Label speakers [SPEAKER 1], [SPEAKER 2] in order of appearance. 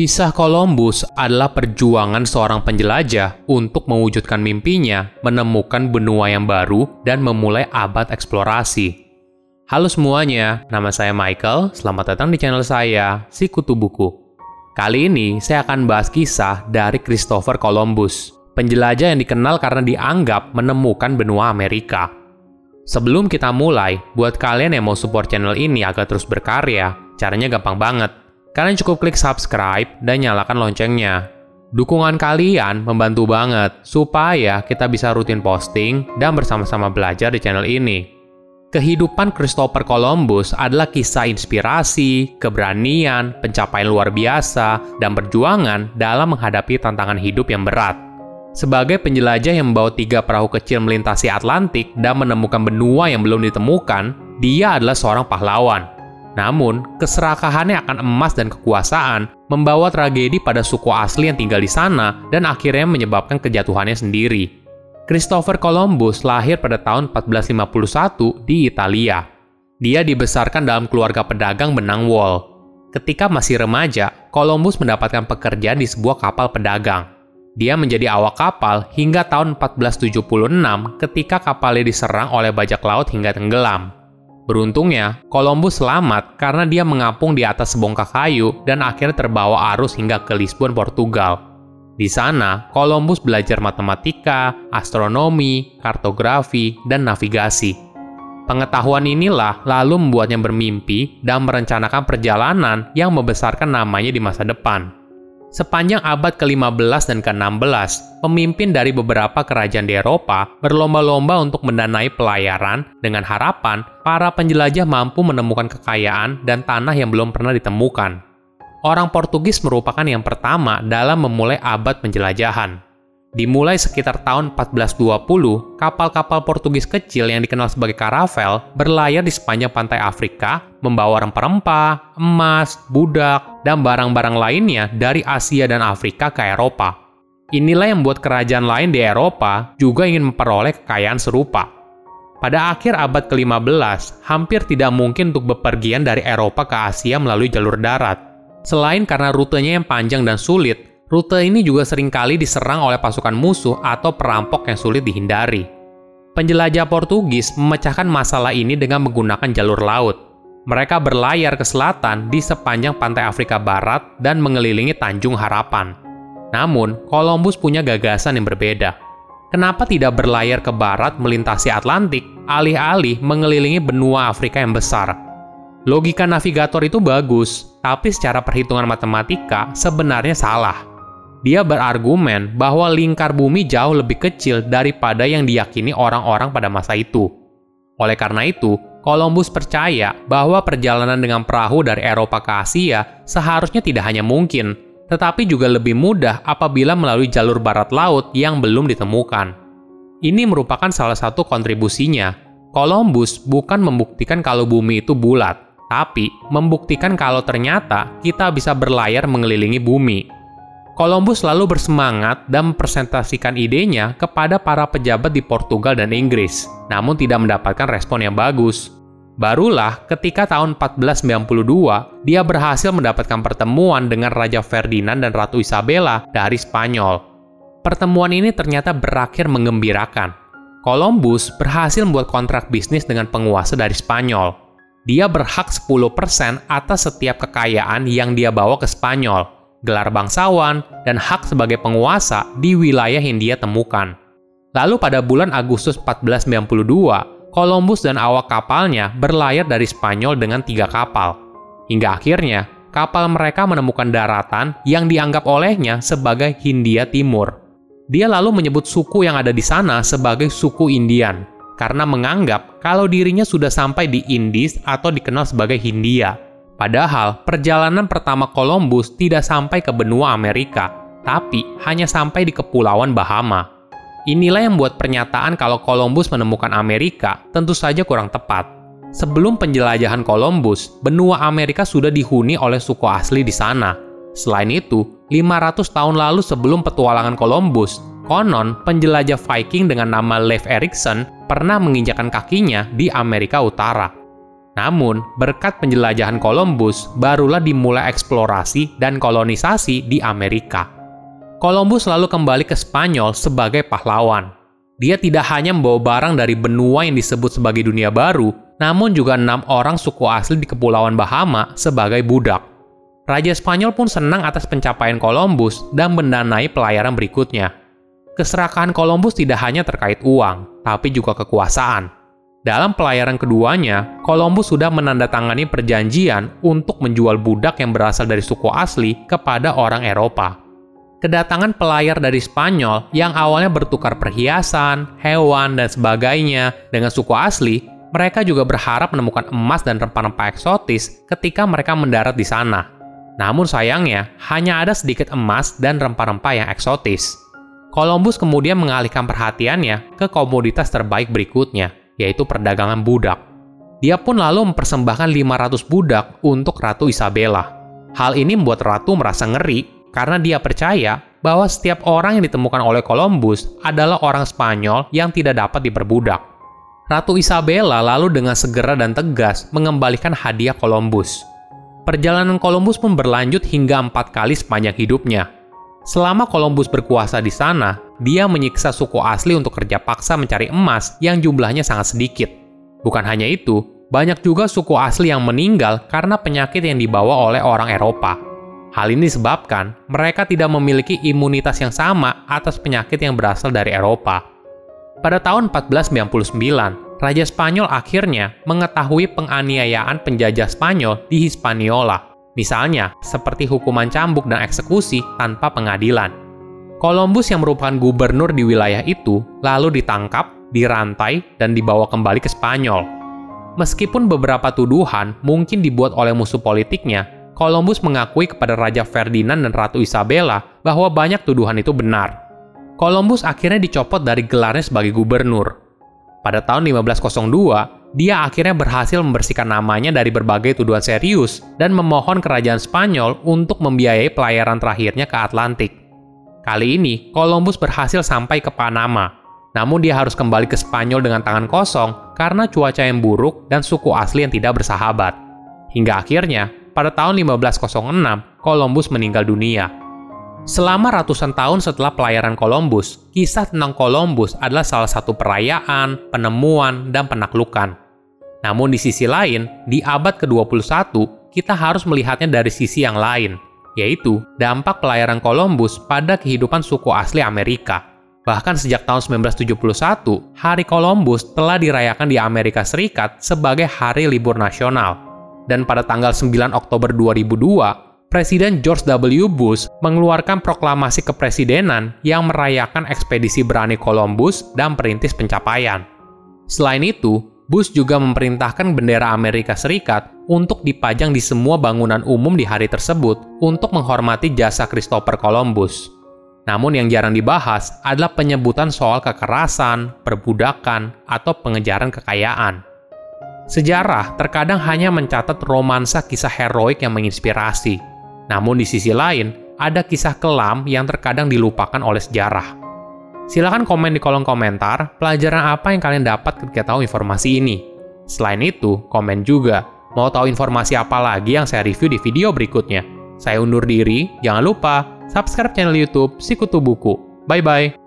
[SPEAKER 1] Kisah Columbus adalah perjuangan seorang penjelajah untuk mewujudkan mimpinya menemukan benua yang baru dan memulai abad eksplorasi. Halo semuanya, nama saya Michael. Selamat datang di channel saya, Si Kutu Buku. Kali ini saya akan bahas kisah dari Christopher Columbus, penjelajah yang dikenal karena dianggap menemukan benua Amerika. Sebelum kita mulai, buat kalian yang mau support channel ini agar terus berkarya, caranya gampang banget Kalian cukup klik subscribe dan nyalakan loncengnya. Dukungan kalian membantu banget supaya kita bisa rutin posting dan bersama-sama belajar di channel ini. Kehidupan Christopher Columbus adalah kisah inspirasi, keberanian, pencapaian luar biasa, dan perjuangan dalam menghadapi tantangan hidup yang berat. Sebagai penjelajah yang membawa tiga perahu kecil melintasi Atlantik dan menemukan benua yang belum ditemukan, dia adalah seorang pahlawan namun, keserakahannya akan emas dan kekuasaan membawa tragedi pada suku asli yang tinggal di sana dan akhirnya menyebabkan kejatuhannya sendiri. Christopher Columbus lahir pada tahun 1451 di Italia. Dia dibesarkan dalam keluarga pedagang benang wol. Ketika masih remaja, Columbus mendapatkan pekerjaan di sebuah kapal pedagang. Dia menjadi awak kapal hingga tahun 1476 ketika kapalnya diserang oleh bajak laut hingga tenggelam. Beruntungnya, Columbus selamat karena dia mengapung di atas sebongkah kayu dan akhirnya terbawa arus hingga ke Lisbon, Portugal. Di sana, Columbus belajar matematika, astronomi, kartografi, dan navigasi. Pengetahuan inilah lalu membuatnya bermimpi dan merencanakan perjalanan yang membesarkan namanya di masa depan. Sepanjang abad ke-15 dan ke-16, pemimpin dari beberapa kerajaan di Eropa berlomba-lomba untuk mendanai pelayaran dengan harapan para penjelajah mampu menemukan kekayaan dan tanah yang belum pernah ditemukan. Orang Portugis merupakan yang pertama dalam memulai abad penjelajahan. Dimulai sekitar tahun 1420, kapal-kapal Portugis kecil yang dikenal sebagai karavel berlayar di sepanjang pantai Afrika, membawa rempah-rempah, emas, budak, dan barang-barang lainnya dari Asia dan Afrika ke Eropa. Inilah yang membuat kerajaan lain di Eropa juga ingin memperoleh kekayaan serupa. Pada akhir abad ke-15, hampir tidak mungkin untuk bepergian dari Eropa ke Asia melalui jalur darat. Selain karena rutenya yang panjang dan sulit, Rute ini juga sering kali diserang oleh pasukan musuh atau perampok yang sulit dihindari. Penjelajah Portugis memecahkan masalah ini dengan menggunakan jalur laut. Mereka berlayar ke selatan di sepanjang pantai Afrika Barat dan mengelilingi Tanjung Harapan. Namun, Columbus punya gagasan yang berbeda. Kenapa tidak berlayar ke barat melintasi Atlantik, alih-alih mengelilingi benua Afrika yang besar? Logika navigator itu bagus, tapi secara perhitungan matematika sebenarnya salah dia berargumen bahwa lingkar bumi jauh lebih kecil daripada yang diyakini orang-orang pada masa itu. Oleh karena itu, Columbus percaya bahwa perjalanan dengan perahu dari Eropa ke Asia seharusnya tidak hanya mungkin, tetapi juga lebih mudah apabila melalui jalur barat laut yang belum ditemukan. Ini merupakan salah satu kontribusinya. Columbus bukan membuktikan kalau bumi itu bulat, tapi membuktikan kalau ternyata kita bisa berlayar mengelilingi bumi Columbus lalu bersemangat dan mempresentasikan idenya kepada para pejabat di Portugal dan Inggris, namun tidak mendapatkan respon yang bagus. Barulah ketika tahun 1492, dia berhasil mendapatkan pertemuan dengan Raja Ferdinand dan Ratu Isabella dari Spanyol. Pertemuan ini ternyata berakhir mengembirakan. Columbus berhasil membuat kontrak bisnis dengan penguasa dari Spanyol. Dia berhak 10% atas setiap kekayaan yang dia bawa ke Spanyol, gelar bangsawan, dan hak sebagai penguasa di wilayah yang dia temukan. Lalu pada bulan Agustus 1492, Columbus dan awak kapalnya berlayar dari Spanyol dengan tiga kapal. Hingga akhirnya, kapal mereka menemukan daratan yang dianggap olehnya sebagai Hindia Timur. Dia lalu menyebut suku yang ada di sana sebagai suku Indian, karena menganggap kalau dirinya sudah sampai di Indis atau dikenal sebagai Hindia. Padahal perjalanan pertama Columbus tidak sampai ke benua Amerika, tapi hanya sampai di Kepulauan Bahama. Inilah yang membuat pernyataan kalau Columbus menemukan Amerika tentu saja kurang tepat. Sebelum penjelajahan Columbus, benua Amerika sudah dihuni oleh suku asli di sana. Selain itu, 500 tahun lalu sebelum petualangan Columbus, konon penjelajah Viking dengan nama Leif Erikson pernah menginjakan kakinya di Amerika Utara. Namun, berkat penjelajahan Columbus, barulah dimulai eksplorasi dan kolonisasi di Amerika. Columbus lalu kembali ke Spanyol sebagai pahlawan. Dia tidak hanya membawa barang dari benua yang disebut sebagai dunia baru, namun juga enam orang suku asli di Kepulauan Bahama sebagai budak. Raja Spanyol pun senang atas pencapaian Columbus dan mendanai pelayaran berikutnya. Keserakahan Columbus tidak hanya terkait uang, tapi juga kekuasaan. Dalam pelayaran keduanya, Columbus sudah menandatangani perjanjian untuk menjual budak yang berasal dari suku asli kepada orang Eropa. Kedatangan pelayar dari Spanyol yang awalnya bertukar perhiasan, hewan, dan sebagainya dengan suku asli, mereka juga berharap menemukan emas dan rempah-rempah eksotis ketika mereka mendarat di sana. Namun sayangnya, hanya ada sedikit emas dan rempah-rempah yang eksotis. Columbus kemudian mengalihkan perhatiannya ke komoditas terbaik berikutnya, yaitu perdagangan budak. Dia pun lalu mempersembahkan 500 budak untuk Ratu Isabella. Hal ini membuat Ratu merasa ngeri karena dia percaya bahwa setiap orang yang ditemukan oleh Columbus adalah orang Spanyol yang tidak dapat diperbudak. Ratu Isabella lalu dengan segera dan tegas mengembalikan hadiah Columbus. Perjalanan Columbus pun berlanjut hingga empat kali sepanjang hidupnya. Selama Columbus berkuasa di sana, dia menyiksa suku asli untuk kerja paksa mencari emas yang jumlahnya sangat sedikit. Bukan hanya itu, banyak juga suku asli yang meninggal karena penyakit yang dibawa oleh orang Eropa. Hal ini disebabkan mereka tidak memiliki imunitas yang sama atas penyakit yang berasal dari Eropa. Pada tahun 1499, Raja Spanyol akhirnya mengetahui penganiayaan penjajah Spanyol di Hispaniola, misalnya seperti hukuman cambuk dan eksekusi tanpa pengadilan. Columbus yang merupakan gubernur di wilayah itu lalu ditangkap, dirantai, dan dibawa kembali ke Spanyol. Meskipun beberapa tuduhan mungkin dibuat oleh musuh politiknya, Columbus mengakui kepada Raja Ferdinand dan Ratu Isabella bahwa banyak tuduhan itu benar. Columbus akhirnya dicopot dari gelarnya sebagai gubernur. Pada tahun 1502, dia akhirnya berhasil membersihkan namanya dari berbagai tuduhan serius dan memohon kerajaan Spanyol untuk membiayai pelayaran terakhirnya ke Atlantik. Kali ini, Columbus berhasil sampai ke Panama. Namun dia harus kembali ke Spanyol dengan tangan kosong karena cuaca yang buruk dan suku asli yang tidak bersahabat. Hingga akhirnya, pada tahun 1506, Columbus meninggal dunia. Selama ratusan tahun setelah pelayaran Columbus, kisah tentang Columbus adalah salah satu perayaan, penemuan, dan penaklukan. Namun di sisi lain, di abad ke-21, kita harus melihatnya dari sisi yang lain – yaitu dampak pelayaran Columbus pada kehidupan suku asli Amerika. Bahkan sejak tahun 1971, Hari Columbus telah dirayakan di Amerika Serikat sebagai hari libur nasional. Dan pada tanggal 9 Oktober 2002, Presiden George W. Bush mengeluarkan proklamasi kepresidenan yang merayakan ekspedisi berani Columbus dan perintis pencapaian. Selain itu, Bush juga memerintahkan bendera Amerika Serikat untuk dipajang di semua bangunan umum di hari tersebut untuk menghormati jasa Christopher Columbus. Namun yang jarang dibahas adalah penyebutan soal kekerasan, perbudakan, atau pengejaran kekayaan. Sejarah terkadang hanya mencatat romansa kisah heroik yang menginspirasi. Namun di sisi lain, ada kisah kelam yang terkadang dilupakan oleh sejarah. Silahkan komen di kolom komentar pelajaran apa yang kalian dapat ketika tahu informasi ini. Selain itu, komen juga mau tahu informasi apa lagi yang saya review di video berikutnya. Saya undur diri, jangan lupa subscribe channel YouTube Sikutu Buku. Bye bye.